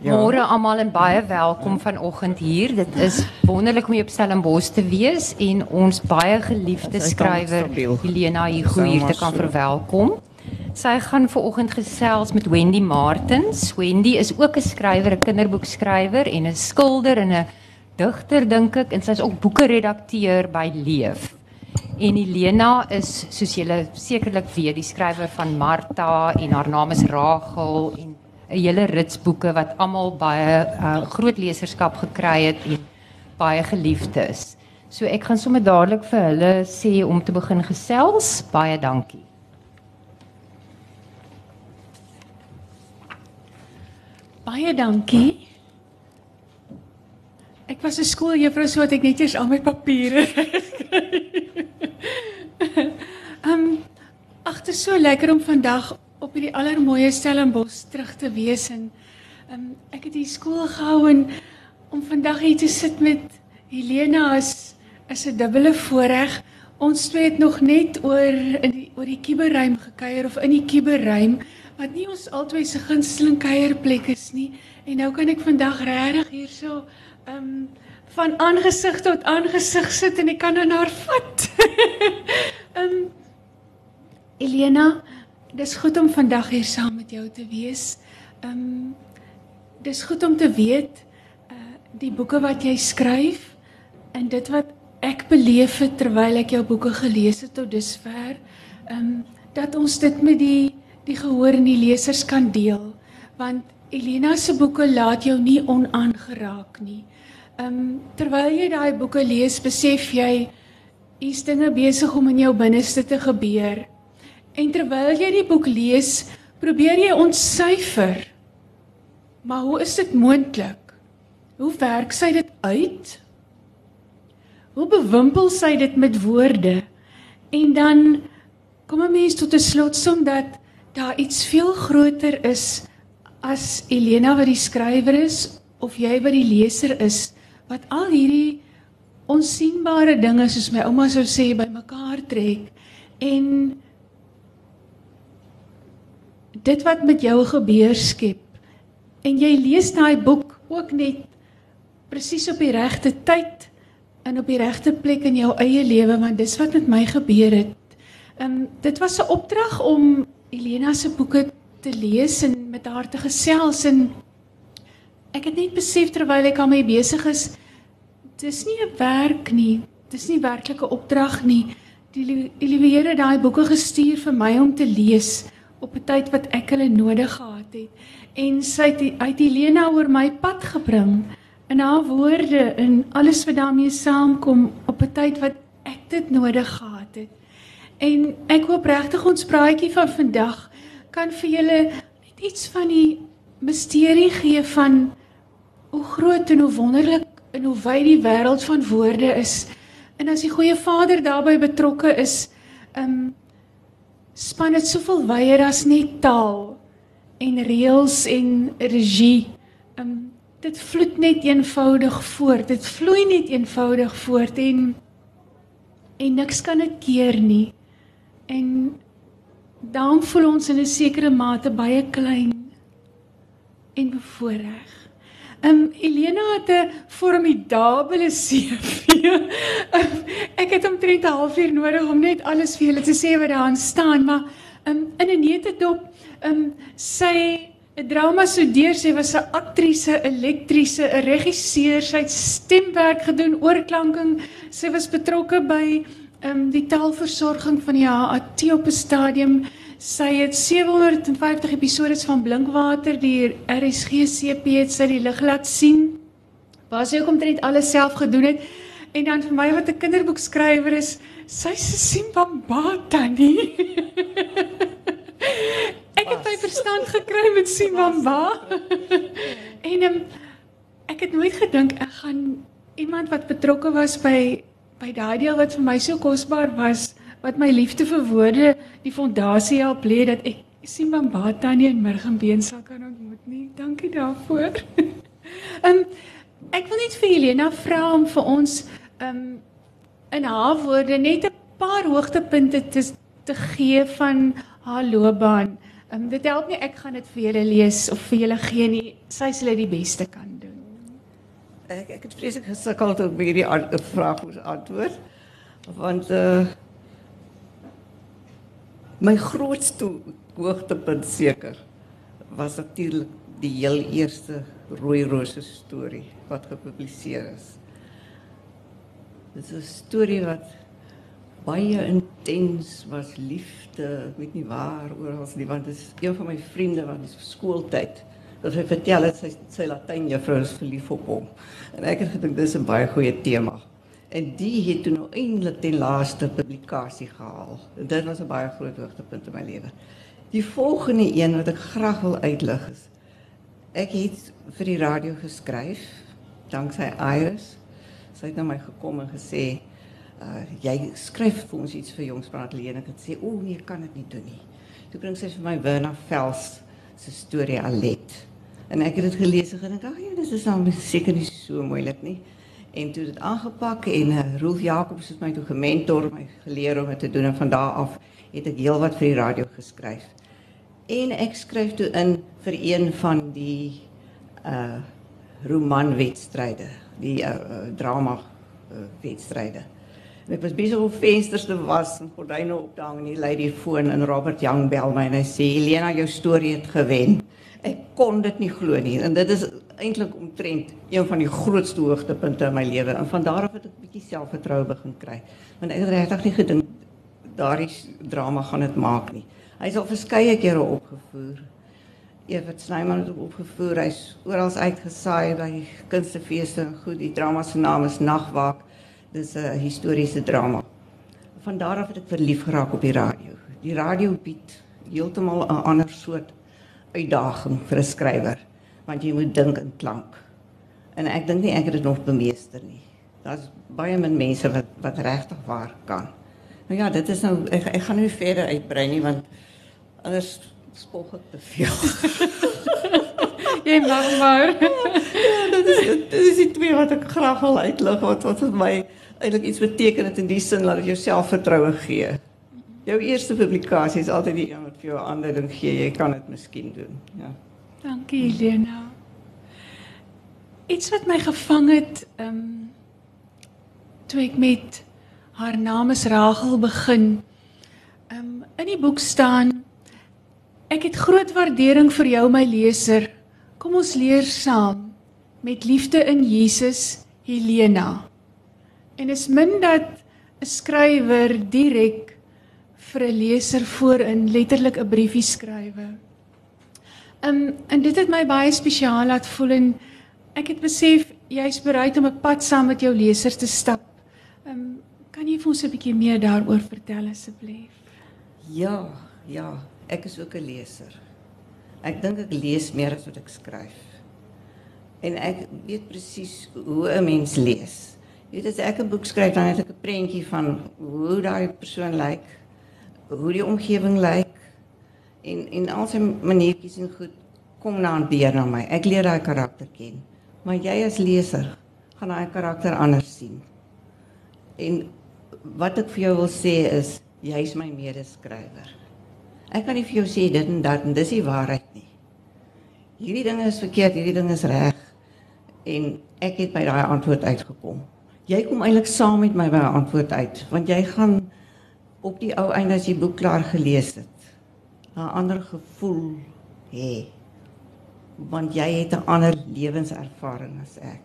Ja. Môre almal en baie welkom vanoggend hier. Dit is wonderlik om hier op Stellenbosch te wees en ons baie geliefde skrywer. Helena Hugo hier te kan verwelkom. Sy gaan vanoggend gesels met Wendy Martins. Wendy is ook 'n skrywer, 'n kinderboekskrywer en 'n skilder en 'n digter dink ek en sy's ook boeke-redakteur by Leef. En Helena is soos julle sekerlik weet, die skrywer van Martha en haar naam is Rachel en 'n hele rits boeke wat almal baie uh, groot leserskap gekry het en baie geliefd is. So ek gaan sommer dadelik vir hulle sê om te begin gesels. Baie dankie. Baie dankie. Ek was 'n skooljuffrou so dat ek net eers al my papiere. Ehm um, ag, dit is so lekker om vandag op hierdie allermooie Stellenbosch terug te wees en um, ek het hier skool gehou en om vandag hier te sit met Helena is is 'n dubbele voorreg. Ons twee het nog net oor in die oor die kuberruim gekuier of in die kuberruim wat nie ons albei se gunsteling kuierplek is nie. En nou kan ek vandag regtig hierso ehm um, van aangesig tot aangesig sit en ek kan aan haar vat. Ehm um, Elena, dis goed om vandag hier saam met jou te wees. Ehm um, dis goed om te weet uh die boeke wat jy skryf en dit wat ek beleef het terwyl ek jou boeke gelees het tot dusver, ehm um, dat ons dit met die die gehoor en die lesers kan deel want Elena se boeke laat jou nie onaangeraak nie. Ehm um, terwyl jy daai boeke lees, besef jy hier's dinge besig om in jou binneste te gebeur. En terwyl jy die boek lees, probeer jy ontsyfer. Maar hoe is dit moontlik? Hoe werk sy dit uit? Hoe bewimpel sy dit met woorde? En dan kom 'n mens tot 'n slotsom dat daar iets veel groter is as Elena wat die skrywer is of jy wat die leser is wat al hierdie onsigbare dinge soos my ouma sou sê bymekaar trek en dit wat met jou gebeur skep en jy lees daai boek ook net presies op die regte tyd en op die regte plek in jou eie lewe want dis wat met my gebeur het. Ehm um, dit was 'n opdrag om Elena se boeke te lees en met haar te gesels en ek het net besef terwyl ek my besig is dis nie 'n werk nie. Dis nie werklike opdrag nie. Die die Here het daai boeke gestuur vir my om te lees op 'n tyd wat ek hulle nodig gehad het. En sy het uit Helena oor my pad gebring in haar woorde en alles wat daarmee saamkom op 'n tyd wat ek dit nodig gehad het. En ek hoop regtig ons praatjie van vandag kan vir julle net iets van die misterie gee van hoe groot en hoe wonderlik en hoe wyd die wêreld van woorde is. En as die goeie Vader daarbey betrokke is, ehm um, span dit soveel wyer as net taal en reëls en regie. Um, dit vloed net eenvoudig voort. Dit vloei net eenvoudig voort en en niks kan dit keer nie. En daarom voel ons in 'n sekere mate baie klein en bevoordeel. Ehm um, Elena het 'n formidabele CV. um, ek het omtrent 'n halfuur nodig om net alles vir julle te sê wat daarin staan, maar ehm um, in 'n netedop ehm um, sy 'n drama studeer, sy was 'n aktrise, 'n elektrise, 'n regisseur, sy het stemwerk gedoen, oorklanking. Sy was betrokke by ehm um, die taalversorging van die HAT op 'n stadium. Sy het 750 episodes van Blinkwater die RSG CP het sy die lig laat sien. Waar sy ook omtrent alles self gedoen het. En dan vir my wat 'n kinderboekskrywer is, sy se Simbambata nie. ek het my verstand gekry met Simbamba. en um, ek het nooit gedink ek gaan iemand wat betrokke was by by daai deel wat vir my so kosbaar was, wat my liefde vir woorde die fondasie help lê dat ek Simbambata nie in Murgenbeen sal kan ontmoet nie. Dankie daarvoor. Ehm um, ek wil net vir Helena vra om vir ons ehm um, in haar woorde net 'n paar hoogtepunte te te gee van haar loopbaan. Ehm um, dit help nie ek gaan dit vir julle lees of vir julle gee nie. Sy sal dit die beste kan doen. Ek ek het vreeslik gesukkel om hierdie vraag moes antwoord. Want uh my grootste hoogtepunt seker was natuurlik die heel eerste rooi rose storie wat gepubliseer is. Dit is 'n storie wat baie intens was, liefde, ek weet nie waar oral nie, want dit is een van my vriende wat is skooltyd dat hy vertel het sy sy Latyn juffrou is verlief op hom. En ek het gedink dis 'n baie goeie tema. En die het toe nou eintlik ten laaste publikasie gehaal. En dit was 'n baie groot hoogtepunt in my lewe. Die volgende een wat ek graag wil uitlig is ek het vir die radio geskryf danksy Iris. Sy het na my gekom en gesê uh jy skryf vir ons iets vir Jongspraat Leen. Ek het sê o nee, ek kan dit nie doen nie. Toe bring sy vir my Werner Vels se storie Alet. En ek het dit gelees en gedink, "Ag ja, dis is dan seker nie so moeilik nie." En toe dit aangepak en uh, Rolf Jacobs het my toe gementor, my geleer om dit te doen en van daar af het ek heelwat vir die radio geskryf. En ek skryf toe in vir een van die uh romanwedstryde, die uh, uh, drama uh, wedstryde. En ek was besig om vensters te was en gordyne op te hang en die foon en Robert Young bel my en hy sê Helena jou storie het gewen. Ek kon dit nie glo nie en dit is eintlik omtrent een van die grootste hoogtepunte in my lewe en van daar af het ek 'n bietjie selfvertroue begin kry. Want ek het regtig nie gedink daardie drama gaan dit maak nie. Hy's al verskeie kere opgevoer. Evert Snyman het opgevoer. Hy's oral uitgesaai by kunstefeeste en goed. Die drama se naam is Nagwaak. Dis 'n historiese drama. Van daar af het ek verlief geraak op die radio. Die radio bied heeltemal 'n ander soort uitdaging vir 'n skrywer, want jy moet dink in klank. En ek dink nie ek het dit nog bemeester nie. Daar's baie min mense wat wat regtig waar kan. Nou ja, dit is nou ek, ek gaan nu verder uitbrei nie want anders spog ek te veel. Jy mag maar. dit is dit is die twee wat ek graag wil uitlig wat wat vir my eintlik iets beteken het in die sin dat dit jou selfvertroue gee. Jou eerste publikasie is altyd die een wat vir jou aanduiding gee jy kan dit miskien doen. Ja. Dankie Helena. Iets wat my gevang het, ehm um, toe ek met haar naam is Rachel begin. Ehm um, in die boek staan ek het groot waardering vir jou my leser. Kom ons leer saam met liefde in Jesus Helena. En is min dat 'n skrywer direk vir 'n leser voorin letterlik 'n briefie skrywe. Um, en dit het my baie spesiaal laat voel en ek het besef jy's bereid om 'n pad saam met jou leser te stap. Um, kan jy vir ons 'n bietjie meer daaroor vertel asseblief? Ja, ja, ek is ook 'n leser. Ek dink ek lees meer as wat ek skryf. En ek weet presies hoe 'n mens lees. Jy weet as ek 'n boek skryf dan het ek 'n prentjie van hoe daai persoon lyk, hoe die omgewing lyk en en al sy maniertjies en goed kom na en deur na my. Ek leer daai karakter ken. Maar jy as leser gaan daai karakter anders sien. En wat ek vir jou wil sê is jy's my medeskrywer. Ek kan nie vir jou sê dit en dat en dis die waarheid nie. Hierdie ding is verkeerd, hierdie ding is reg. En ek het by daai antwoord uitgekom. Jy kom eintlik saam met my by daai antwoord uit, want jy gaan op die ou einde as jy boek klaar gelees het, 'n ander gevoel hê. Want jy het 'n ander lewenservaring as ek.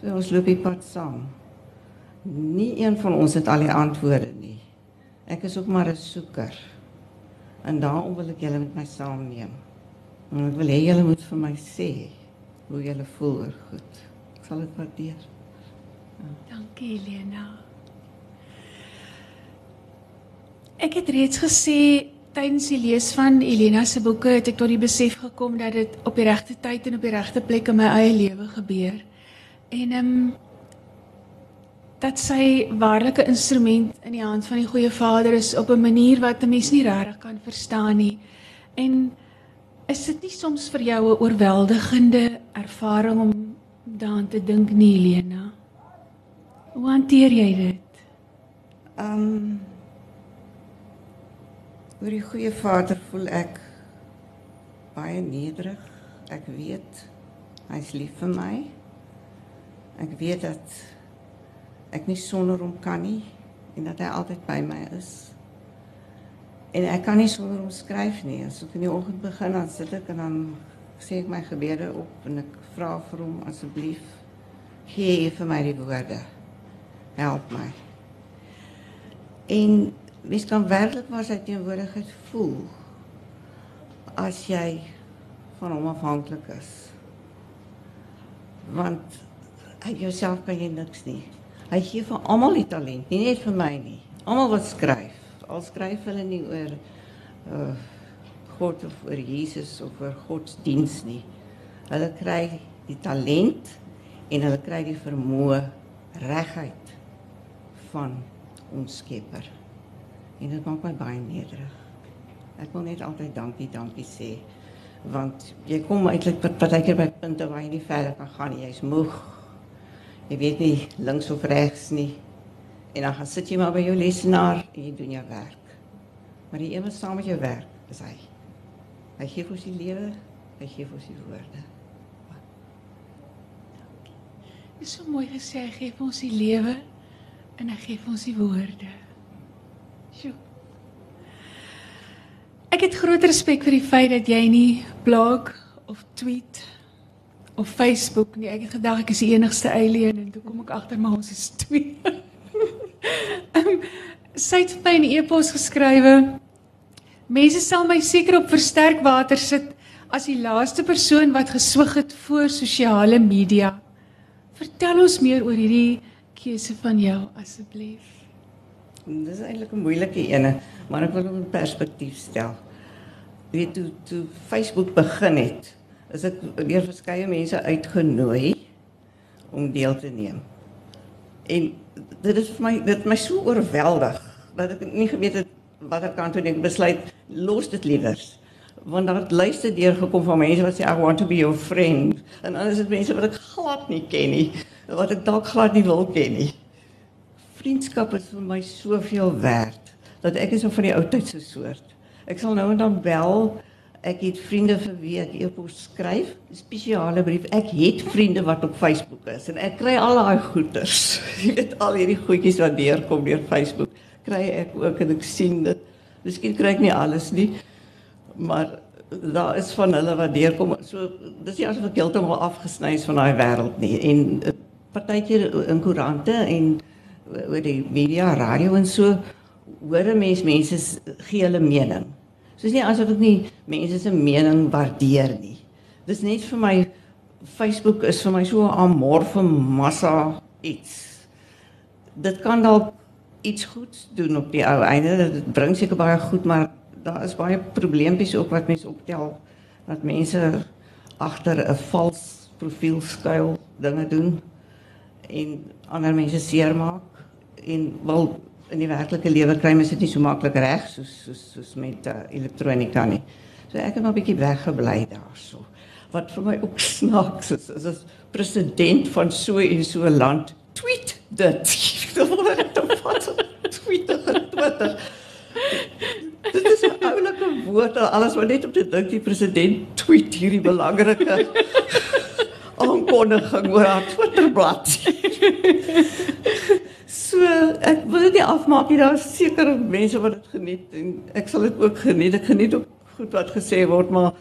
So ons loop die pad saam. Nie een van ons het al die antwoorde nie. Ek is ook maar 'n soeker. En daarom wil ek julle met my saamneem. En ek wil hê julle moet vir my sê hoe julle voel oor goed. Ek sal dit waardeer. Dankie Helena. Ek het reeds gesê tydens die lees van Helena se boeke het ek tot die besef gekom dat dit op die regte tyd en op die regte plek in my eie lewe gebeur. En ehm um, dat sy waarlike instrument in die hand van die goeie Vader is op 'n manier wat 'n mens nie regtig kan verstaan nie. En is dit nie soms vir jou 'n oorweldigende ervaring om daaraan te dink nie, Helena? Hoe hanteer jy dit? Ehm um, Oor die goeie Vader voel ek baie nederig. Ek weet hy's lief vir my. Ek weet dat ek nie sonder hom kan nie en dat hy altyd by my is. En ek kan nie sonder hom skryf nie. As ek in die oggend begin dan sit ek en dan sê ek my gebede op en ek vra vir hom asseblief gee vir my die woorde. Help my. En mens kan werklik maar sy teenwoordigheid voel as jy van hom afhanklik is. Want uit jouself kan jy niks nie. Hy gee vir almal die talent, nie net vir my nie. Almal wat skryf, al skryf hulle nie oor uh God of oor Jesus of oor godsdiens nie. Hulle kry die talent en hulle kry die vermoë reguit van ons Skepper. En dit maak my baie nederig. Ek wil net altyd dankie, dankie sê want jy kom eintlik partykeer by punte waar jy nie verder kan gaan nie. Jy's moeg. Jy weet nie links of regs nie. En dan gaan sit jy maar by jou lesenaar en jy doen jou werk. Maar die wat saam met jou werk, is hy. Hy gee vir ons die lewe, hy gee vir ons die woorde. Dit is so mooi gesê, hy gee vir ons die lewe en hy gee vir ons die woorde. Sjoe. Ek het groot respek vir die feit dat jy nie blog of tweet of Facebook nie. Ek het gedink ek is die enigste alien en toe kom ek agter maar ons is twee. um, sy het my 'n e-pos geskrywe. Mense sal my seker op versterkwater sit as die laaste persoon wat geswig het voor sosiale media. Vertel ons meer oor hierdie keuse van jou asseblief. Dit is eintlik 'n moeilike ene, maar ek wil hom in perspektief stel. Weet toe toe Facebook begin het, is ek deur verskeie mense uitgenooi om deel te neem. En dit is vir my dit my so oorweldig dat ek nie geweet het watter kant toe ek besluit los dit liewers. Want daar het luister deur gekom van mense wat sê I want to be your friend en dan is dit mense wat ek glad nie ken nie, wat ek dalk glad nie wil ken nie. Vriendskap is vir my soveel werd dat ek is van die ou tyd se soort. Ek sal nou en dan bel Ek het vriende vir wie ek e-pos skryf, spesiale brief. Ek het vriende wat op Facebook is en ek kry al daai goeders. Jy weet al hierdie goedjies wat deurkom deur Facebook, kry ek ook en ek sien dit. Miskien kry ek nie alles nie, maar daar is van hulle wat deurkom. So dis nie asof ek heeltemal afgesny is van daai wêreld nie. En eh, partykeer in koerante en oor die media, radio en so hoor mense mense gee hulle mening. Soos nie asof ek nie mense se mening waardeer nie. Dis net vir my Facebook is vir my so 'n amorfe massa iets. Dit kan dalk iets goeds doen op die ou einde. Dit bring seker baie goed, maar daar is baie probleempies ook wat mense optel dat mense agter 'n vals profiel skuil dinge doen en ander mense seermaak en wil in die werklike lewe kry mens dit nie so maklik reg soos soos soos met uh, elektronika nie. So ek het maar 'n bietjie weggebly daarso. Wat vir my ook snaaks is, is as president van so en so 'n land tweet dit. tweet Twitter. Dit is 'n oulike woord, alles wat net op te dink die president tweet hierdie belangrike aankondiging oor haar Twitterblad. So ek wil dit nie afmaak nie. Daar's seker mense wat dit geniet en ek sal dit ook geniet. Ek geniet ook goed wat gesê word, maar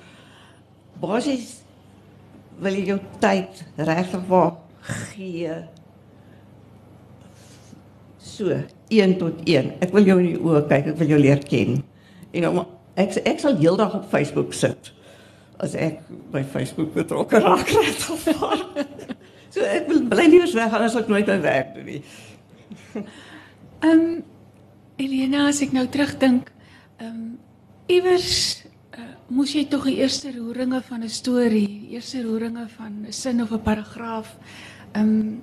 basies wil jy jou tyd regtig waar gee. So, 1 tot 1. Ek wil jou in die oë kyk, ek wil jou leer ken. En om ek ek sal heeldag op Facebook sit as ek by Facebook betrokke raak. so ek wil bly liewer weg anders ek nooit my werk doen nie. Ehm um, Elena, as ek nou terugdink, ehm um, iewers uh, moes jy tog die eerste roeringe van 'n storie, eerste roeringe van 'n sin of 'n paragraaf ehm um,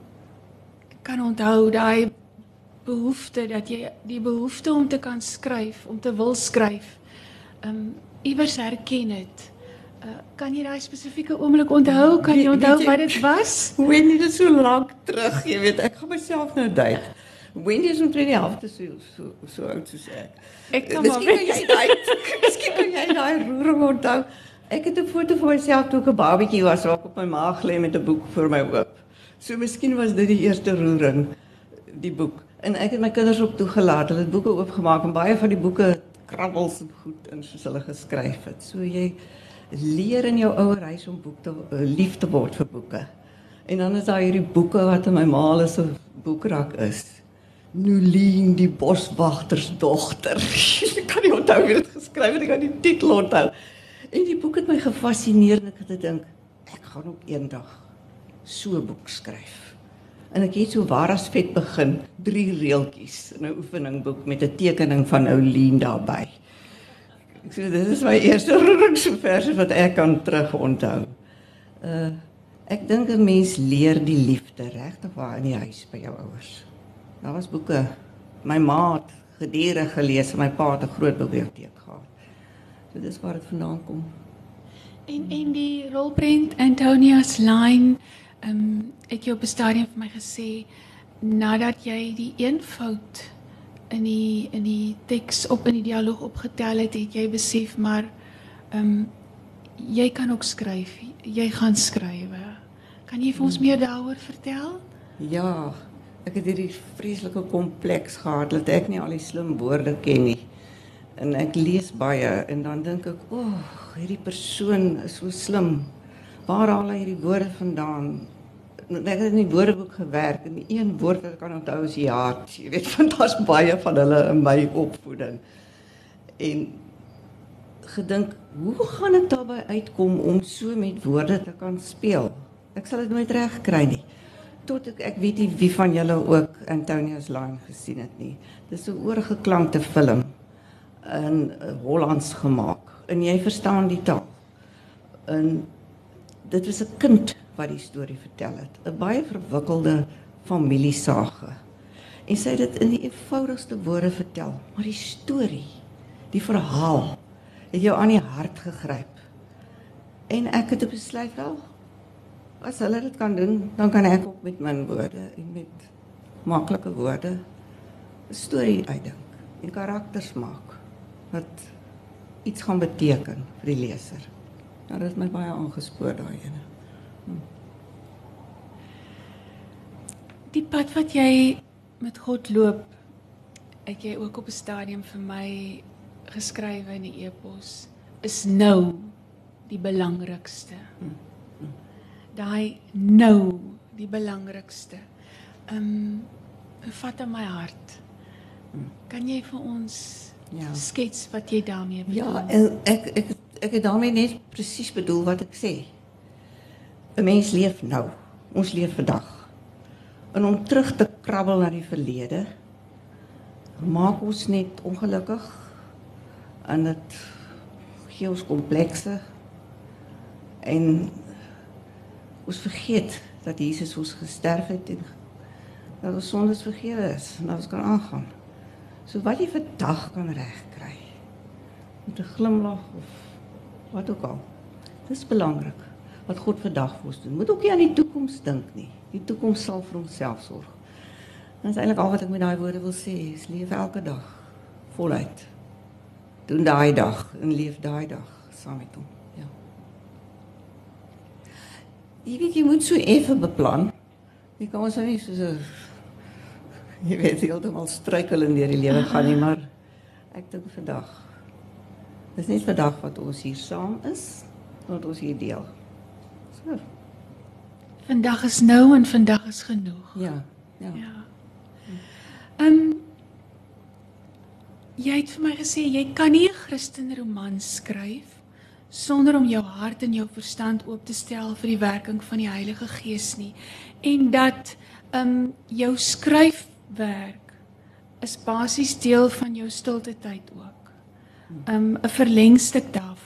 kan onthou daai behoefte dat jy die behoefte om te kan skryf, om te wil skryf, ehm um, iewers herken het. Uh, kan jy daai spesifieke oomblik onthou? Kan jy onthou wat dit was? Jy dit so lank terug? Jy weet, ek gaan myself nou dui. Wendy is omtrent die helfte so so so oud soos ek. Ek kan Miskien maar kan jy daai Miskien kan jy daai roering onthou. Ek het 'n foto van myself toe ek 'n babatjie was waar ek op my maag lê met 'n boek voor my oop. So miskien was dit die eerste roering die boek. En ek het my kinders op toegelaat. Hulle het boeke oopgemaak en baie van die boeke krabbels en goed in soos hulle geskryf het. So jy leer in jou ouer huis om boek te uh, lief te word vir boeke. En dan is daar hierdie boeke wat in my ma se boekrak is. Nulien die boswagtersdogter. ek kan nie onthou wie dit geskryf het, ek kan die titel onthou. En die boek het my gefassineer en ek het gedink ek gaan op eendag so 'n boek skryf. En ek het so waar as vet begin, drie reeltjies in 'n oefeningboek met 'n tekening van Ouline daarbey. Ek sê dit is my eerste roeringsverse wat ek kan terug onthou. Uh ek dink 'n mens leer die liefde regtig waar in die huis by jou ouers. Daar was boeke. My ma het gedurig gelees en my pa het 'n groot biblioteek gehad. So dis waar dit vandaan kom. En en die rolprent Antonia's line, ehm um, ek jy op 'n stadium vir my gesê nadat jy die een fout in die in die teks op in die dialoog opgetel het, het jy besef maar ehm um, jy kan ook skryf. Jy gaan skrywe. Kan jy vir ons meer daaroor vertel? Ja, ek het hierdie vreeslike kompleks gehad dat ek nie al die slim woorde ken nie. En ek lees baie en dan dink ek, "O, oh, hierdie persoon is so slim. Waar haal hy hierdie woorde vandaan?" Ek het in die woordeboek gewerk en die een woord wat ek kan onthou is ja. Jy weet, want daar's baie van hulle in my opvoeding. En gedink, hoe gaan ek daarby uitkom om so met woorde te kan speel? Ek sal dit nooit reg kry nie. Tot ek ek weet nie wie van julle ook Antonia's Line gesien het nie. Dis 'n oorgeklankte film in uh, Hollands gemaak en jy verstaan die taal. En dit was 'n kind wat die storie vertel het. 'n Baie verwikkelde familiesage. En sy het dit in die eenvoudigste woorde vertel, maar die storie, die verhaal het jou aan die hart gegryp. En ek het besluit wel as hulle dit kan doen, dan kan ek ook met min woorde en met maklike woorde 'n storie uitdink en karakters maak wat iets gaan beteken vir die leser. Nou dit het my baie aangespoor daai ene. Hm. Die pad wat jy met God loop, het jy ook op 'n stadium vir my geskrywe in die e-pos, is nou die belangrikste. Daai nou die belangrikste. Ehm um, vat in my hart. Kan jy vir ons Ja. skets wat jy daarmee bedoel? Ja, ek ek ek het daarmee net presies bedoel wat ek sê. 'n Mens leef nou. Ons leef vandag. En om terug te krabbel na die verlede maak ons net ongelukkig en dit gee ons komplekse en ons vergeet dat Jesus ons gesterf het en dat ons sondes vergewe is en dat ons kan aangaan. So wat jy vandag kan regkry met 'n glimlag of wat ook al. Dis belangrik wat God vandag vir ons doen. Moet ook nie aan die toekoms dink nie. Die toekoms sal vir homself sorg. En dis eintlik al wat ek met daai woorde wil sê, is leef elke dag voluit. Doen daai dag en leef daai dag saam met hom. Ja. Jy weet jy moet so effe beplan. Jy kan ons nou nie soos 'n jy weet heeltemal struikel in deur die lewe gaan nie, maar ek dink vandag. Dis net vandag wat ons hier saam is, wat ons hier deel. So, Vandag is nou en vandag is genoeg. ja, ja. Ja. Ehm um, jy het vir my gesê jy kan nie 'n Christen roman skryf sonder om jou hart en jou verstand oop te stel vir die werking van die Heilige Gees nie en dat ehm um, jou skryfwerk is basies deel van jou stilte tyd ook. Ehm um, 'n verlengstuk daarvan.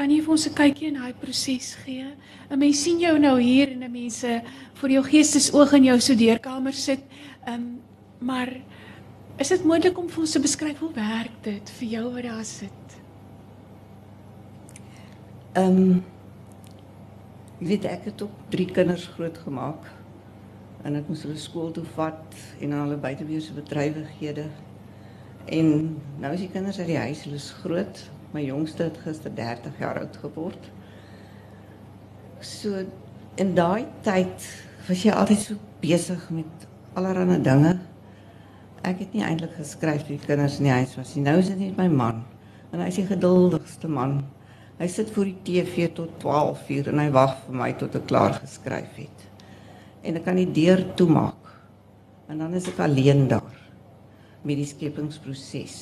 Kan jy vir ons 'n kykie in daai proses gee? 'n Mens sien jou nou hier en 'n mense voor jou geestesoog in jou studeerkamer sit. Ehm um, maar is dit moontlik om vir ons te beskryf hoe werk dit vir jou wat daar sit? Ehm um, jy weet ek het ook drie kinders grootgemaak en ek moes hulle skool toe vat en aan hulle buiteweese bedrywighede. En nou is die kinders uit die huis, hulle is groot. My jongste het gister 30 jaar oud geword. So in daai tyd was jy altyd so besig met allerlei dinge. Ek het nie eintlik geskryf vir die kinders in die huis was nie. Nou is dit net my man. En hy is die geduldigste man. Hy sit voor die TV tot 12 uur en hy wag vir my tot ek klaar geskryf het. En ek kan die deur toemaak. En dan is ek alleen daar met die skepingsproses.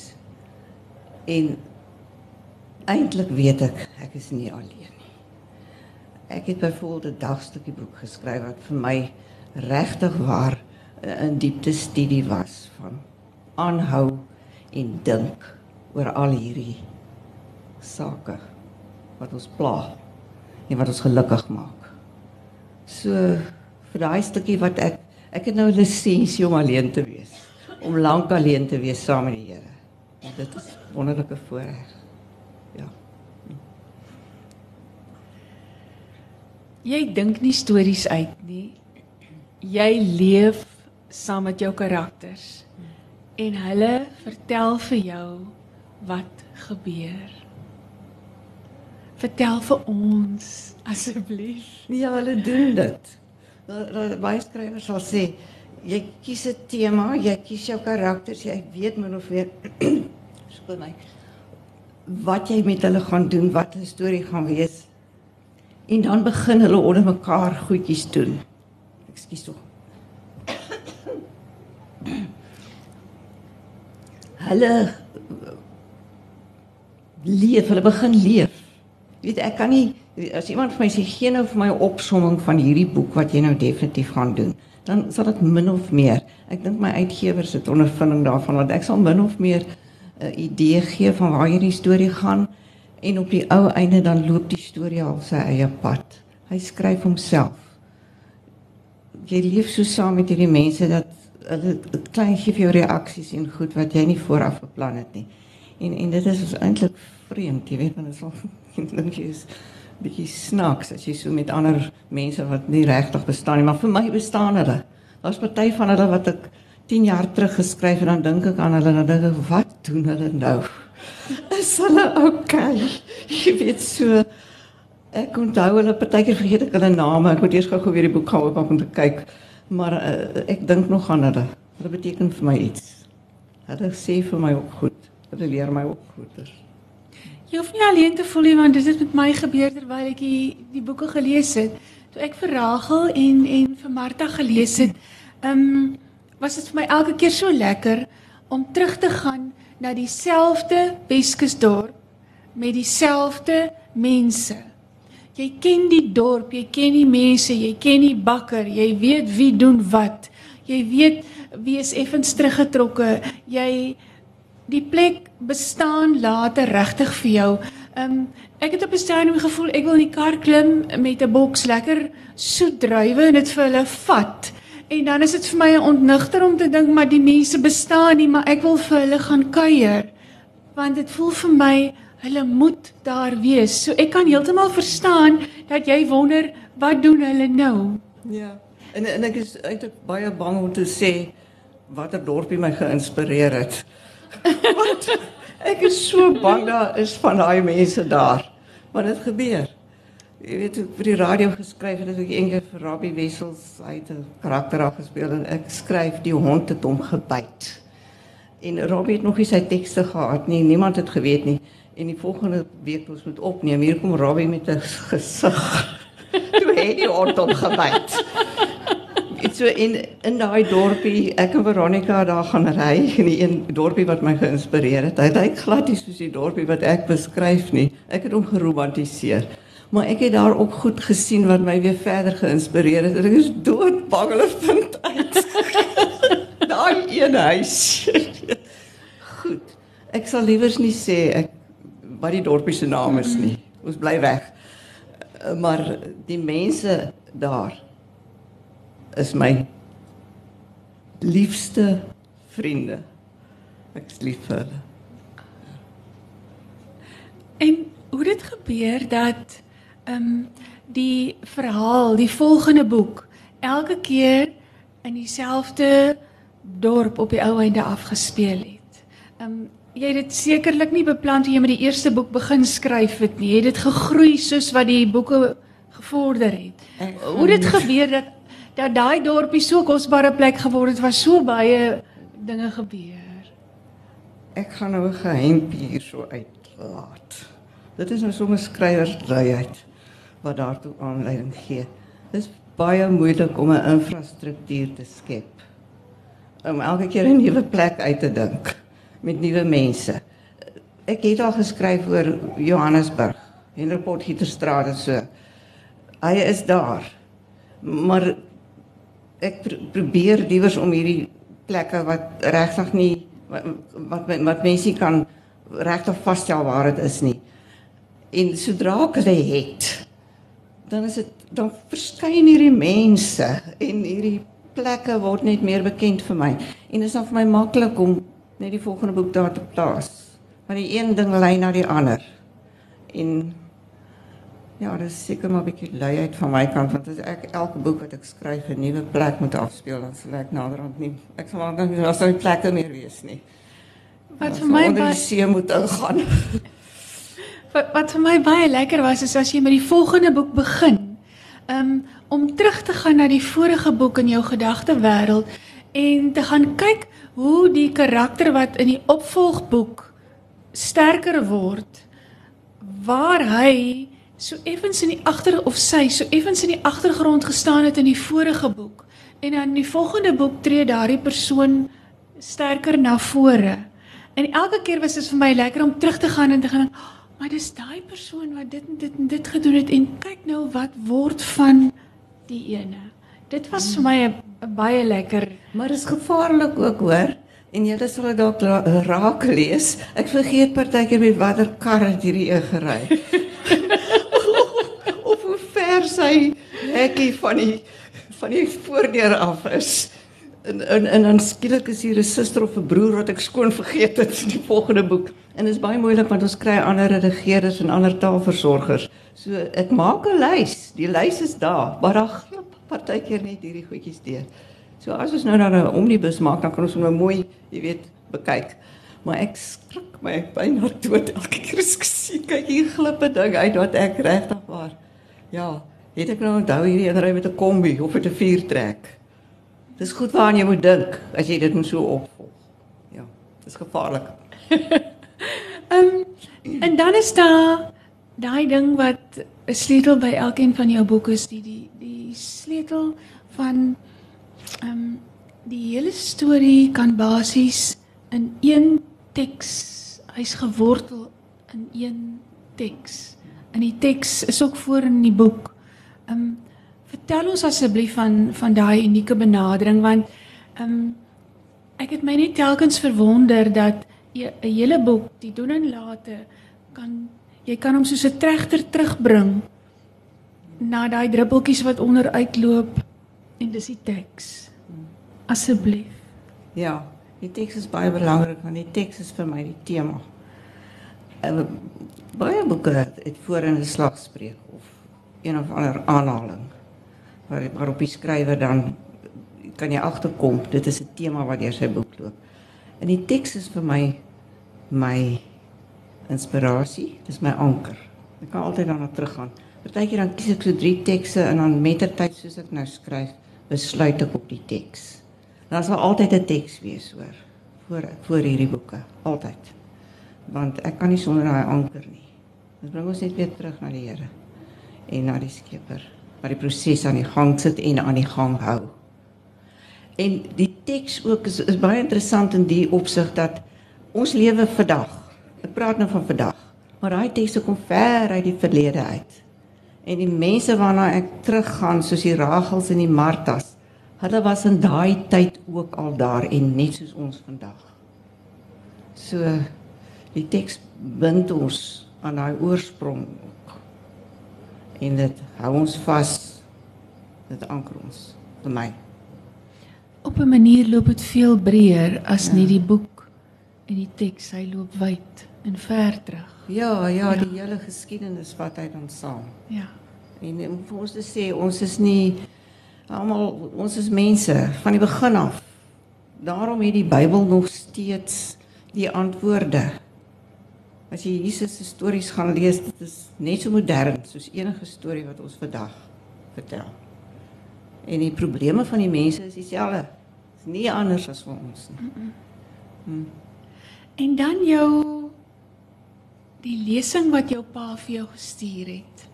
En eintlik weet ek ek is nie alleen nie. Ek het byvoorbeeld 'n dagstukkie boek geskryf wat vir my regtig waar 'n diepte studie was van aanhou en dink oor al hierdie sake wat ons pla en wat ons gelukkig maak. So vir daai stukkie wat ek ek het nou 'n lisensie om alleen te wees, om lank alleen te wees saam met die Here. Dit is wonderlike voorreg. Ja. Jy dink nie stories uit nie. Jy leef saam met jou karakters en hulle vertel vir jou wat gebeur. Vertel vir ons asseblief. Ja, hulle doen dit. Baie skrywers sal sê jy kies 'n tema, jy kies jou karakters, jy weet min of meer skoon my wat jy met hulle gaan doen, wat 'n storie gaan wees. En dan begin hulle onder mekaar goedjies doen. Ekskuus tog. Hulle leef, hulle begin leef. Weet ek kan nie as iemand vir my sê gee nou vir my 'n opsomming van hierdie boek wat jy nou definitief gaan doen, dan sal dit min of meer. Ek dink my uitgewers het ondervinding daarvan want ek sal min of meer 'n idee gee van waar hierdie storie gaan en op die ou einde dan loop die storie al sy eie pad. Hy skryf homself. Jy leef so saam met hierdie mense dat hulle klein gee vir jou reaksies en goed wat jy nie vooraf beplan het nie. En en dit is eintlik vreemd, jy weet, want dit is al dink jy is bietjie snaaks as jy so met ander mense wat nie regtig bestaan nie, maar vir my bestaan hulle. Daar's party van hulle wat ek 10 jaar terug geskryf en dan dink ek aan hulle en dan dink ek wat doen hulle nou? Is hulle okay? Jy weet so ek onthou hulle partykeer vergeet ek hulle name. Ek moet eers gou-gou weer die boek gaan oop om te kyk. Maar uh, ek dink nog aan hulle. Hulle beteken vir my iets. Hulle sê vir my ook goed. Hulle leer my ook goed. Jy hoef nie alleen te voel nie want dit het met my gebeur terwyl ek die, die boeke gelees het. Toe ek vir Rachel en en vir Martha gelees het, ehm um, was dit vir my elke keer so lekker om terug te gaan na dieselfde Weskusdorp met dieselfde mense. Jy ken die dorp, jy ken die mense, jy ken die bakker, jy weet wie doen wat. Jy weet wie is effens teruggetrokke. Jy die plek bestaan later regtig vir jou. Um, ek het op 'n stadium gevoel ek wil in die kar klim met 'n boks lekker soet druiwe en dit vir hulle vat. En dan is dit vir my 'n ontnigter om te dink maar die mense bestaan nie, maar ek wil vir hulle gaan kuier. Want dit voel vir my hulle moet daar wees. So ek kan heeltemal verstaan dat jy wonder wat doen hulle nou? Ja. En en ek is eintlik baie bang om te sê watter dorpie my geïnspireer het. Want ek is so bang daar is van daai mense daar. Maar dit gebeur. Jy weet ek vir die radio geskryf het ek eendag vir Rabbi Wessels uit 'n karakter afgespeel en ek skryf die hond het hom gebyt. En Rabbi het nog nie sy tekste gehad nie, niemand het geweet nie. En die volgende week ons moet opneem, hier kom Rabbi met 'n gesig. Toe het die hond hom gebyt. Dit so in in daai dorpie, ek en Veronica daar gaan ry in die een dorpie wat my geïnspireer het. Hy lyk glad nie soos die dorpie wat ek beskryf nie. Ek het hom geromantiseer maar ek het daar ook goed gesien wat my weer verder geïnspireer het. Ek is doodbang hulle vind uit. Daai een huis. goed. Ek sal liewers nie sê ek wat die dorpie se naam is nie. Ons bly weg. Maar die mense daar is my liefste vriende. Ek is lief vir hulle. En hoe dit gebeur dat um, die verhaal, die volgende boek elke keer in dieselfde dorp op die ou einde afgespeel het. Ehm um, jy het dit sekerlik nie beplan toe jy met die eerste boek begin skryf het nie. Jy het dit gegroei soos wat die boeke gevorder het. Hoe het dit gebeur dat dat daai dorpie so kosbare plek geword het waar so baie dinge gebeur? Ek gaan nou 'n geheimpie hier so uitlaat. Dit is nou sommer skrywersluiheid wat daartoe aanleiding gee. Dit is baie moeilik om 'n infrastruktuur te skep. Om elke keer 'n nuwe plek uit te dink met nuwe mense. Ek het al geskryf oor Johannesburg, Henry Potgieterstraat en so. Hy is daar. Maar ek pr probeer liewers om hierdie plekke wat regtig nie wat wat, wat mense kan regtig vasstel waar dit is nie. En sodra ek hulle het, dan is dit dan verskyn hierdie mense en hierdie plekke word net meer bekend vir my. En dit is dan vir my maklik om net die volgende boek daar te plaas. Maar die een ding lei na die ander. En ja, dit is seker maar 'n bietjie luiheid van my kant want as ek elke boek wat ek skryf 'n nuwe plek moet afspeel, dan sal ek naderhand nie ek sal dan nie daar plekke meer wees nie. Wat vir my baie see moet ingaan. Wat wat vir my baie lekker was is as jy met die volgende boek begin. Um om terug te gaan na die vorige boek in jou gedagte wêreld en te gaan kyk hoe die karakter wat in die opvolgboek sterker word waar hy so effens in die agter of sy so effens in die agtergrond gestaan het in die vorige boek en dan in die volgende boek tree daardie persoon sterker na vore. En elke keer was dit vir my lekker om terug te gaan en te gaan oh, maar dis daai persoon wat dit en dit en dit gedoen het en kyk nou wat word van die ene. Dit was vir my 'n baie lekker, maar is gevaarlik ook hoor. En jy sal dit dalk raak lees. Ek vergeet partykeer met watter kar het hierdie een gery. of hoe ver sy hekkie van die van die voordeur af is. En en en dan skielik is hier 'n suster of 'n broer wat ek skoon vergeet het in die volgende boek. En dit is baie moeilik want ons kry ander redigeerders en ander taalversorgers. So ek maak 'n lys. Die lys is daar, maar daar glip partykeer net hierdie goedjies deur. So as ons nou dan 'n omnibus maak, dan kan ons hom nou mooi, jy weet, bekyk. Maar ek skrik my byna dood elke keer as ek sien kyk hier glip 'n ding uit wat ek regtig waar. Ja, het ek nou onthou hierdie een ry met 'n kombi of met 'n viertrek. Dis goed waaraan jy moet dink as jy dit moet so opvolg. Ja, dis gevaarlik. Ehm um, en dan is daar daai ding wat 'n sleutel by elkeen van jou boeke is, die die die sleutel van ehm um, die hele storie kan basies in een teks, hy's gewortel in een teks. In die teks is ook voor in die boek. Ehm um, vertel ons asseblief van van daai unieke benadering want ehm um, ek het my net telkens verwonder dat 'n hele boek, die doen en late kan jy kan hom soos 'n trechter terugbring na daai druppeltjies wat onder uitloop en dis die teks. Asseblief. Ja, die teks is baie belangrik want die teks is vir my die tema. En baie boeke het voor in 'n slagspreuk of een of ander aanhaling waar waarop die skrywer dan kan jy agterkom dit is 'n tema wat deur sy boek loop. En die teks is vir my my inspirasie, dis my anker. Ek kan altyd daarna teruggaan. Partykeer dan kies ek so drie tekste en dan mettertyd soos ek nou skryf, besluit ek op die teks. Daar sal altyd 'n teks wees hoor voor voor hierdie boeke, altyd. Want ek kan nie sonder daai anker nie. Dit bring ons net weer terug na die Here en na die Skepper wat die proses aan die gang sit en aan die gang hou. En die teks ook is, is baie interessant in die opsig dat ons lewe vandag. Ek praat nou van vandag, maar daai tekste kom ver uit die verlede uit. En die mense waarna ek teruggaan soos die Ragels en die Martas Hulle was in daai tyd ook al daar en net soos ons vandag. So die teks bind ons aan daai oorsprong ook. En dit hou ons vas. Dit anker ons vir my. Op 'n manier loop dit veel breër as ja. nie die boek en die teks, hy loop wyd en ver terug. Ja, ja, ja. die hele geskiedenis wat hy dan saam. Ja. En om vir ons te sê ons is nie Almal ons is mense van die begin af. Daarom het die Bybel nog steeds die antwoorde. As jy Jesus se stories gaan lees, dit is net so modern soos enige storie wat ons vandag vertel. En die probleme van die mense is dieselfde. Dit is nie anders as vir ons nie. Hmm. En dan jou die lesing wat jou pa vir jou gestuur het.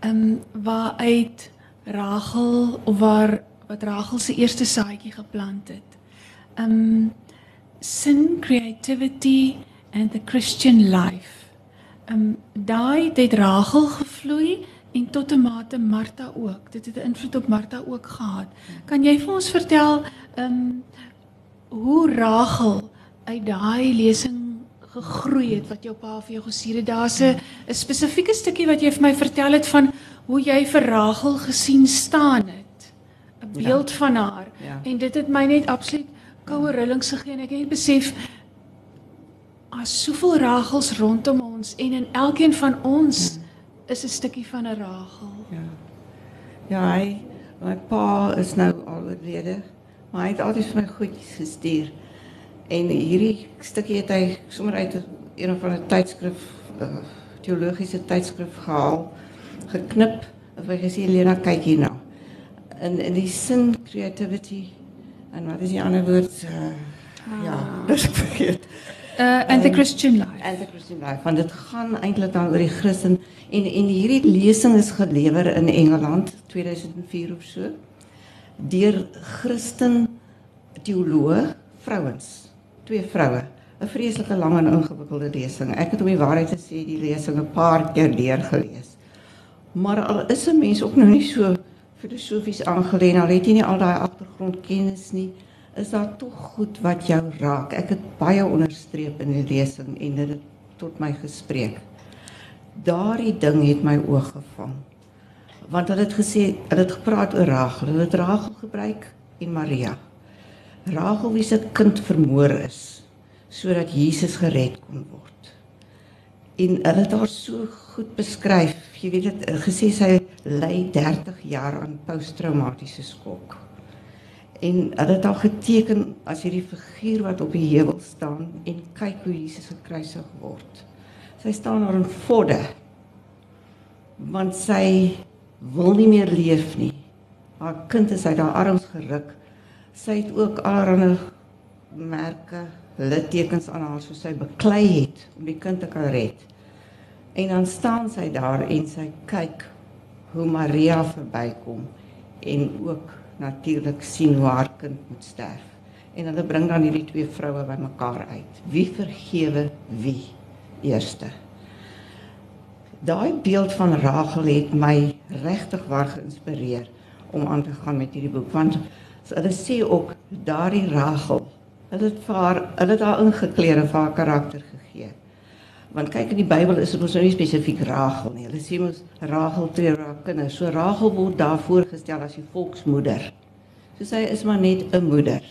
Ehm um, waaruit Rachel of waar wat Rachel se eerste saadjie geplant het. Um sin creativity and the Christian life. Um daai het Rachel gevloei en tot 'n mate Martha ook. Dit het 'n invloed op Martha ook gehad. Kan jy vir ons vertel um hoe Rachel uit daai lesing gegroei het wat jou pa vir jou gestuur het? Daar's 'n spesifieke stukkie wat jy vir my vertel het van hoe jy vir Rachel gesien staan het. 'n Beeld ja. van haar. Ja. En dit het my net absoluut koue rillings gegee en ek het besef as soveel Rachels rondom ons en in elkeen van ons is 'n stukkie van 'n Rachel. Ja. Ja, hy my pa is nou al oorlede, maar hy het altyd vir my goedjies gestuur. En hierdie stukkie het hy sommer uit een of ander tydskrif uh, teologiese tydskrif gehaal geknip of ek gesê Lena kyk hier nou. In in die sin creativity en wat is die ander woord uh, ah. ja, dis vergeet. Uh and the Christian life. And the Christian life. Want dit gaan eintlik dan oor die Christen en en hierdie lesing is gelewer in Engeland 2004 of so deur Christen teoloog vrouens, twee vroue. 'n Vreeslike lang en ingewikkelde lesing. Ek het om die waarheid te sê die lesing 'n paar keer deurgelees. Maar al is 'n mens ook nou nie so filosofies aangelê al het jy nie al daai agtergrondkennis nie, is daar tog goed wat jou raak. Ek het baie onderstreep in die lesing en dit het tot my gespreek. Daardie ding het my oog gevang. Want hulle het gesê, hulle het gepraat oor Rachel, hulle het Rachel gebruik en Maria. Rachel wie se kind vermoor is sodat Jesus gered kon word. En hulle het haar so goed beskryf. Jy weet dit gesê sy ly 30 jaar aan posttraumatiese skok. En hulle het haar geteken as hierdie figuur wat op die heuwel staan en kyk hoe Jesus gekruisig word. Sy staan daar in vodde. Want sy wil nie meer leef nie. Haar kind is uit haar arms geruk. Sy het ook allerlei merke, littekens aan haar soos sy beklei het om die kind te kan red. En dan staan sy daar en sy kyk hoe Maria verbykom en ook natuurlik sien hoe haar kind moet sterf. En hulle bring dan hierdie twee vroue bymekaar uit. Wie vergewe wie eerste? Daai beeld van Rachel het my regtig waar geïnspireer om aan te gaan met hierdie boek want hulle sê ook daardie Rachel, hulle het vir haar, hulle het haar ingekleer vir haar karakter gegee. Want kyk in die Bybel is dit mos nou nie spesifiek Rachel nie. Hulle sê mos Rachel tree haar kinders. So Rachel word daar voorgestel as die volksmoeder. So sy is maar net 'n moeder.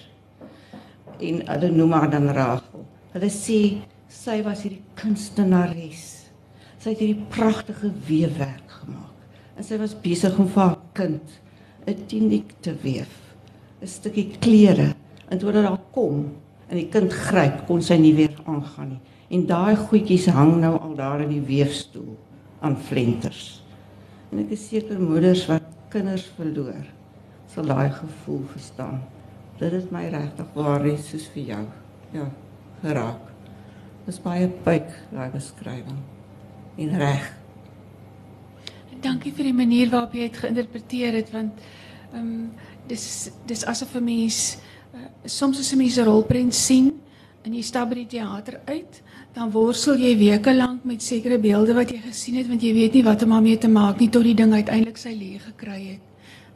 En hulle noem haar dan Rachel. Hulle sê sy was hierdie kunstenares. Sy het hierdie pragtige weefwerk gemaak. En sy was besig om vir haar kind 'n tuniek te weef. 'n Stukkie klere. En toe hulle daar kom en die kind gryp, kon sy nie weer aangaan nie. En daai goedjies hang nou al daar in die weefstoel aan flenters. En ek is seker moeders wat kinders verloor, sal daai gevoel verstaan. Dit is my regtig waar is soos vir jou. Ja, geraak. Dis baie pyk daai beskrywing. En reg. Dankie vir die manier waarop jy dit geïnterpreteer het want ehm um, dis dis asof 'n mens uh, soms as 'n mens 'n rolprent sien en jy stap by die teater uit dan worstel jy weke lank met sekere beelde wat jy gesien het want jy weet nie wat om daarmee te maak nie tot die ding uiteindelik sy leë gekry het.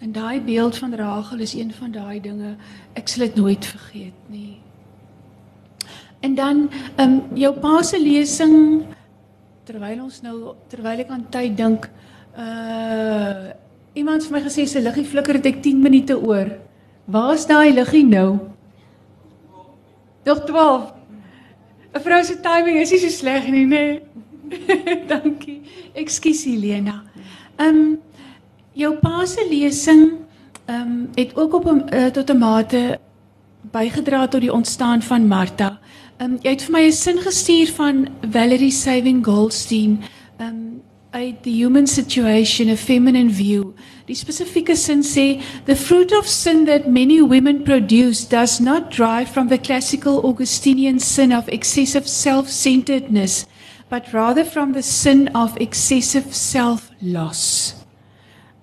En daai beeld van Rachel is een van daai dinge ek sal dit nooit vergeet nie. En dan ehm um, jou pa se lesing terwyl ons nou terwyl ek aan tyd dink uh iemand het vir my gesê se liggie flikker het ek 10 minute oor. Waar's daai liggie nou? Nog 12. 'n Vrou se timing is nie so sleg nie, nê? Dankie. Ekskuus Helena. Ehm um, jou pa se lesing ehm um, het ook op 'n uh, tot 'n mate bygedra tot die ontstaan van Martha. Ehm um, jy het vir my 'n sin gestuur van Valerie Saving Goldstein. Ehm um, uit the human situation a feminine view. Die spesifieke sin sê the fruit of sin that many women produce does not derive from the classical Augustinian sin of excessive self-centeredness but rather from the sin of excessive self-loss.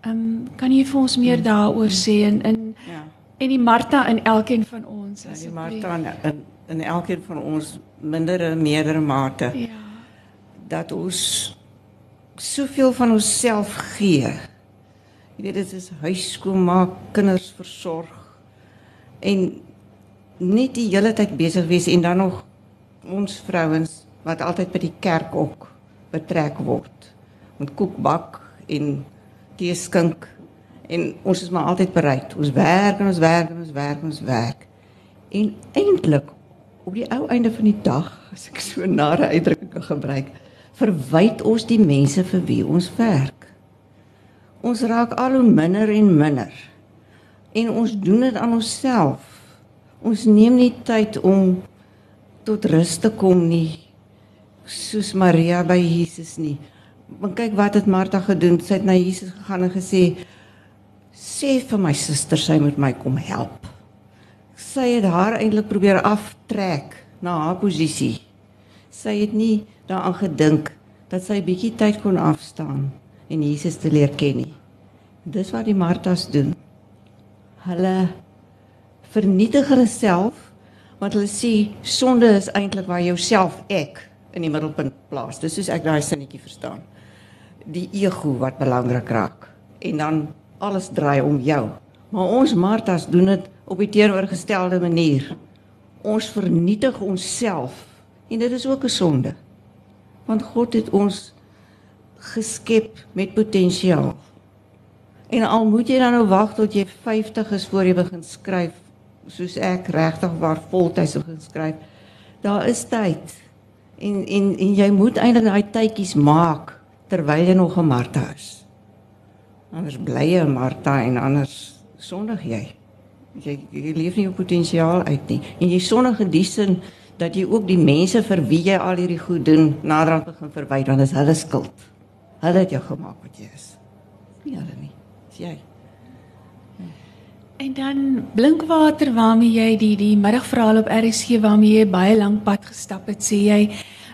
Ehm um, kan jy vir ons meer daaroor sê en in ja. en die Martha in elkeen van ons as ja, die Martha in, in in elkeen van ons mindere meerdere mate. Ja. Dat ons soveel van onsself gee. Jy weet dit is huis skoonmaak, kinders versorg en net die hele tyd besig wees en dan nog ons vrouens wat altyd by die kerk ook betrek word. Met koek bak en tee skink en ons is maar altyd bereid. Ons werk en ons werk en ons werk en ons werk. En eintlik op die ou einde van die dag, as ek so nare uitdrukking kan gebruik, verwyd ons die mense vir wie ons werk. Ons raak al hoe minder en minder. En ons doen dit aan onsself. Ons neem nie tyd om tot rus te kom nie. Soos Maria by Jesus nie. Want kyk wat het Martha gedoen? Sy het na Jesus gegaan en gesê: "Sê vir my suster sy moet my kom help." Sy het haar eintlik probeer aftrek na haar posisie. Sy het nie daaraan gedink dat sy bietjie tyd kon afstaan en Jesus te leer ken nie. Dis wat die Martas doen. Hulle vernietig hulle self want hulle sê sonde is eintlik waar jouself ek in die middelpunt plaas. Dis soos ek daai sinnetjie verstaan. Die ego wat belangrik raak en dan alles draai om jou. Maar ons Martas doen dit op die teenoorgestelde manier. Ons vernietig onsself en dit is ook 'n sonde want God het ons geskep met potensiaal. En al moet jy dan nou wag tot jy 50 is voor jy begin skryf, soos ek regtig waar voltyds begin skryf. Daar is tyd. En en en jy moet eintlik daai tydjies maak terwyl jy nog 'n Martha is. Anders bly jy 'n Martha en anders sondig jy. Jy jy leef nie jou potensiaal uit nie. En jy sondig in die sin dat jy ook die mense vir wie jy al hierdie goed doen naderhand begin verwy want dit is hulle skuld. Hulle het jou gemaak wat jy is. Nie hulle nie. Dis jy. En dan blinkwater waarmee jy die die middagverhaal op RSG waarmee jy baie lank pad gestap het, sê jy,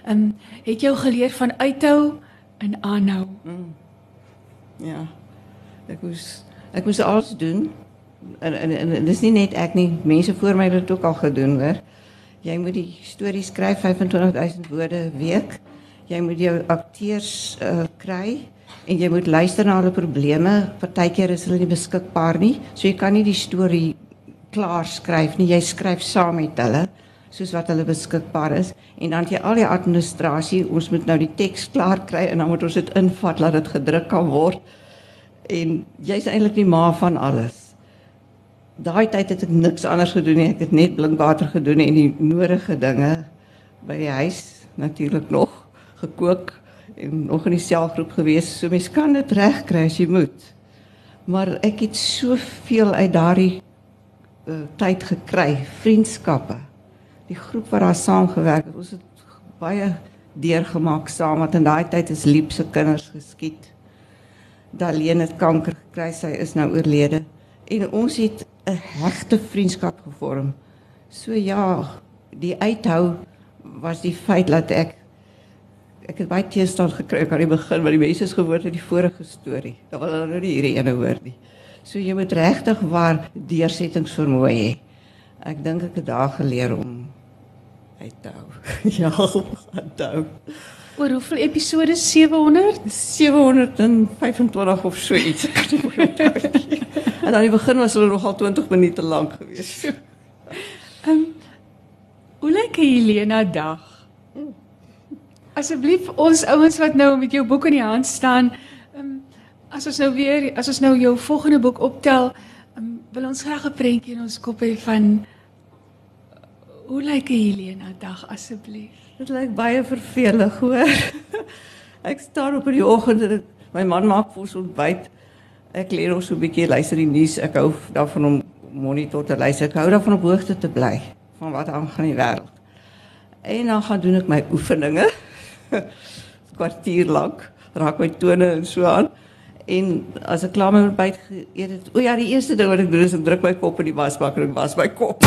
ehm um, het jou geleer van uithou en aanhou. Mm. Ja. Ek moes ek moes alles doen. En en, en dis nie net ek nie, mense voor my het dit ook al gedoen, hoor. Jy moet die storie skryf 25000 woorde 'n week. Jy moet jou akteurs uh, kry en jy moet luister na hulle probleme. Partykeer is hulle nie beskikbaar nie, so jy kan nie die storie klaar skryf nie. Jy skryf saam met hulle soos wat hulle beskikbaar is en dan jy al die administrasie. Ons moet nou die teks klaar kry en dan moet ons dit invat laat dit gedruk kan word. En jy's eintlik die ma van alles daai tyd het ek niks anders gedoen nie. Ek het net blinkwater gedoen en die nodige dinge by die huis natuurlik nog gekook en nog in die selgroep gewees. So mens kan dit regkry as jy moet. Maar ek het soveel uit daardie uh, tyd gekry, vriendskappe. Die groep wat daar saam gewerk het, ons het baie deurgemaak saam wat in daai tyd is liefse kinders geskiet. Daleen het kanker gekry, sy is nou oorlede. En ons het 'n hegte vriendskap gevorm. So ja, die uithou was die feit dat ek ek het baie teestand gekry aan die begin wat die mense is gewoond het die vorige storie. Dan wil hulle nou nie hierdie ene hoor nie. So jy moet regtig waar deursettingsvermoë hê. Ek dink ek het daar geleer om uit te hou. ja, uit hou. Oor hoeveel episode 700? 725 of so iets. En aan die begin was hulle nogal 20 minute lank geweest. Ehm um, Hoe lyk Helena dag? Asseblief ons ouens wat nou met jou boek in die hand staan, um, as ons nou weer as ons nou jou volgende boek optel, um, wil ons graag 'n prentjie in ons kop hê van hoe lyk Helena dag asseblief? Dit lyk baie vervelig, hoor. Ek staan op in die oggend en my man maak vir ons ontbyt Ek leer nog so 'n bietjie luister die nuus. Ek hou daarvan om monitor te luister. Ek hou daarvan op hoogte te bly van wat aangaan in die wêreld. En dan gaan doen ek my oefeninge. kwartier lank, raak my tone en so aan. En as ek klaar met ontbyt geëet het, o ja, die eerste ding wat ek doen is ek druk my kop in die wasbak en ek was my kop.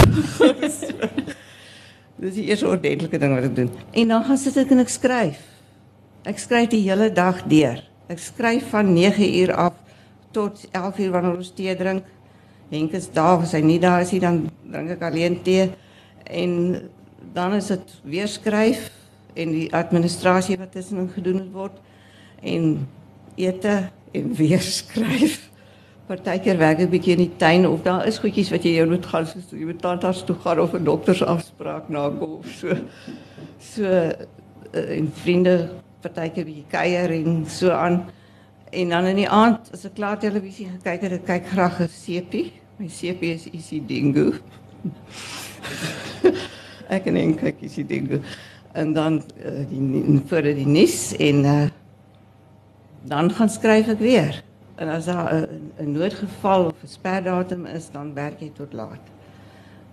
Dis die eerste ordentlike ding wat ek doen. En dan gaan sit ek en ek skryf. Ek skryf die hele dag deur. Ek skryf van 9 uur af tot 11 uur wanneer ons tee drink. Henk is daar, as hy nie daar is nie, dan drink ek alleen tee. En dan is dit weer skryf en die administrasie wat tussenin gedoen word en ete en weer skryf. Partykeer werk ek bietjie in die tuin of daar is goedjies wat jy jou moet gaan soos jy moet tandarts toe gaan of 'n doktersafspraak nakom of so. So uh, en vriende partykeer bietjie kuier en so aan. En dan in die aand as ek klaar televisie gekyk het, ek kyk graag 'n sepie. My sepie is Isi Dingo. ek en en kyk Isi Dingo. En dan uh, die voor die nuus en uh, dan gaan skryf ek weer. En as daar 'n noodgeval of 'n sperdatum is, dan werk jy tot laat.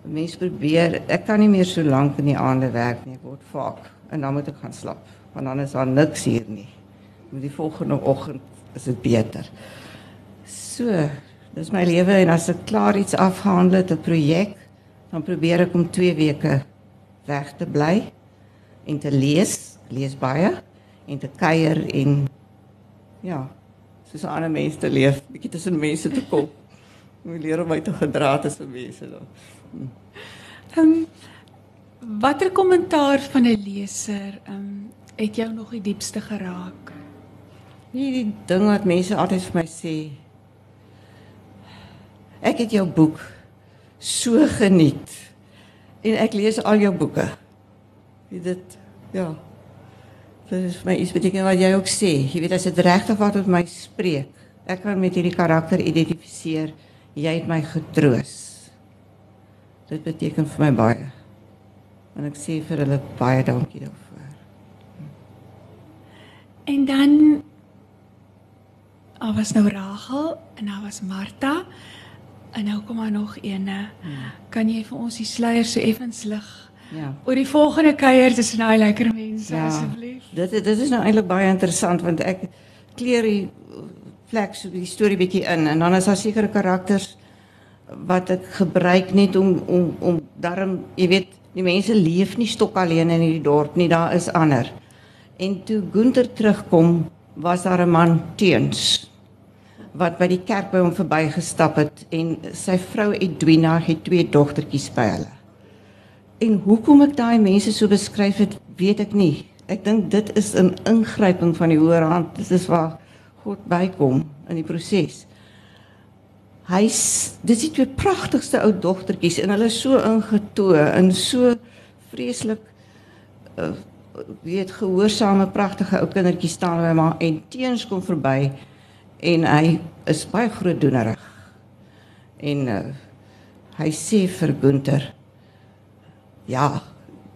Mense probeer, ek kan nie meer so lank in die aande werk nie, ek word vaak en dan moet ek gaan slaap, want dan is daar niks hier nie. Met die volgende oggend is dit beter. So, dis my lewe en as ek klaar iets afgehandel het, 'n projek, dan probeer ek om 2 weke weg te bly en te lees, lees baie en te kuier en ja, soos ander mense te leef, bietjie tussen mense te kom. Moet leer om my te gedra tussen mense dan. Ehm um, watter kommentaar van 'n leser ehm um, het jou nog die diepste geraak? Nie die ding wat mense altyd vir my sê. Ek het jou boek so geniet. En ek lees al jou boeke. Dit ja. Dit is my iets beteken wat jy ook sê. Jy weet as dit regtig wat met my spreek. Ek kan met hierdie karakter identifiseer. Jy het my getroos. Dit beteken vir my baie. En ek sê vir hulle baie dankie daarvoor. En dan Daar was nou Rachel en daar was Martha en nou kom daar nog eene. Kan jy vir ons die sluier so effens lig? Ja. Oor die volgende kuier tussen daai lekker mense Ja. asseblief. Dit dit is nou eintlik baie interessant want ek kleer die vlek so die storie bietjie in en dan is daar sekere karakters wat ek gebruik net om om om daarom jy weet die mense leef nie stok alleen in hierdie dorp nie daar is ander. En toe Gunther terugkom was daar 'n man teens wat by die kerk by hom verbygestap het en sy vrou Edwina het twee dogtertjies by hulle. En hoekom ek daai mense so beskryf het, weet ek nie. Ek dink dit is 'n ingryping van die hoër hand. Dit is waar God bykom in die proses. Hy's dis die twee pragtigste ou dogtertjies en hulle is so ingetoe en so vreeslik uh, weet gehoorsame pragtige ou kindertjies staan by maar en teens kom verby en hy is baie grootdoenerig. En uh, hy sê vir Gunther ja,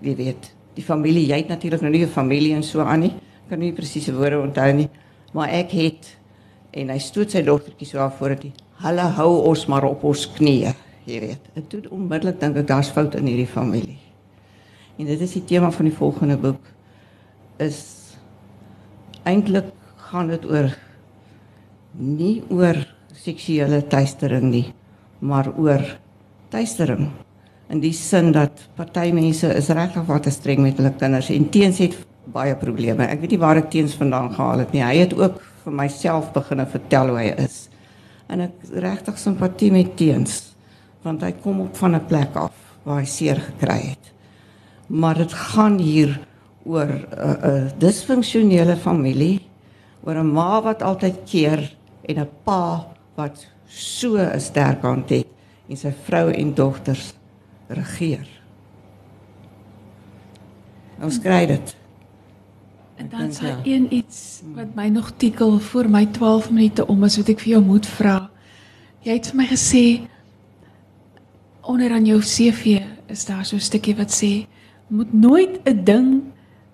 jy weet, die familie, jy het natuurlik nou nie 'n familie en so aan nie. Ek kan nie presiese woorde onthou nie, maar ek het en hy stoot sy dogtertjie so af voor dit. Hulle hou ons maar op ons knieë, jy weet. En toe onmiddellik dink ek daar's fout in hierdie familie. En dit is die tema van die volgende boek is eintlik gaan dit oor nie oor seksuele teistering nie, maar oor teistering in die sin dat party mense is regtig wat streng met hulle kinders en teens het baie probleme. Ek weet nie waar ek teens vandaan gehaal het nie. Hy het ook vir myself begine vertel hoe hy is. En ek regtig simpatie met teens want hy kom op van 'n plek af waar hy seer gekry het. Maar dit gaan hier oor 'n uh, 'n uh, disfunksionele familie, oor 'n ma wat altyd keer en 'n pa wat so 'n sterk hand het en sy vrou en dogters regeer. Ons kry dit. En dan is daar ja. een iets wat my nog tikkel voor my 12 minute om is wat ek vir jou moet vra. Jy het vir my gesê onder aan jou CV is daar so 'n stukkie wat sê moet nooit 'n ding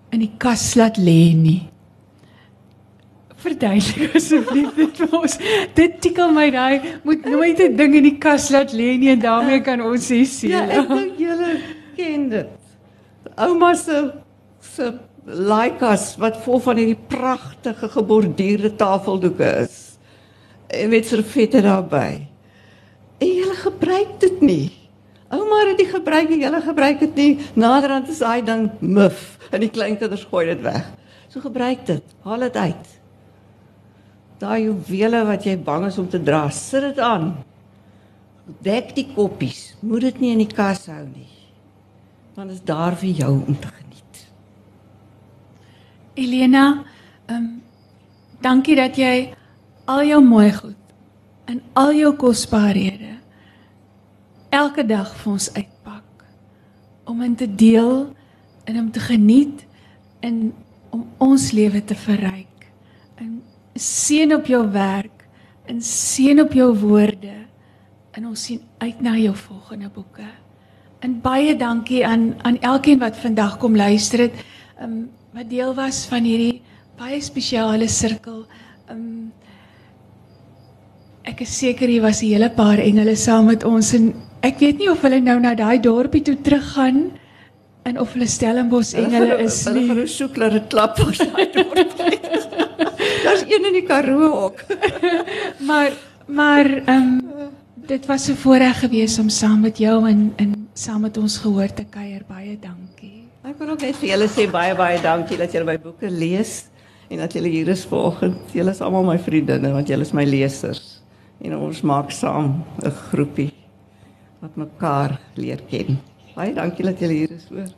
in die kas laat lê nie. Verduidelik asseblief dit vir ons. Dit tikkel my daai moet nooit 'n ding in die kas laat lê nie en daarmee kan ons sê sien. Ja, ek dink julle ken dit. Ouma se se laikas wat vol van hierdie pragtige geborduurde tafeldoeke is. En met servette daarbey. En julle gebruik dit nie. Ouma het dit gebruik en julle gebruik dit nie. Naderhand is daai ding muf en die kleinkinders gooi dit weg. So gebruik dit. Haal dit uit. Daai juwele wat jy bang is om te dra, sit dit aan. Dek die koppies. Moet dit nie in die kas hou nie. Want dit is daar vir jou om te geniet. Elena, ehm um, dankie dat jy al jou mooi goed en al jou kosbarehede elke dag vir ons uitpak om in te deel en om te geniet en om ons lewe te verryk. Seën op jou werk en seën op jou woorde en ons sien uit na jou volgende boeke. En baie dankie aan aan elkeen wat vandag kom luister het. Um, wat deel was van hierdie baie spesiale sirkel. Um, ek is seker hier was 'n hele paar engele saam met ons en ek weet nie of hulle nou na daai dorpie toe teruggaan en of hulle Stellenbosch engele is Hulle nie. gaan 'n soekler klap op daai dorp. Daar's een in die Karoo ook. Maar maar ehm um, dit was 'n voorreg geweest om saam met jou en en saam met ons gehoor te kuier. Baie dankie. Ek wil ook net vir julle sê baie baie dankie dat julle my boeke lees en dat julle hier is vanoggend. Julle is almal my vriendinne want julle is my lesers. En ons maak saam 'n groepie wat mekaar leer ken. Baie dankie dat julle hier is hoor.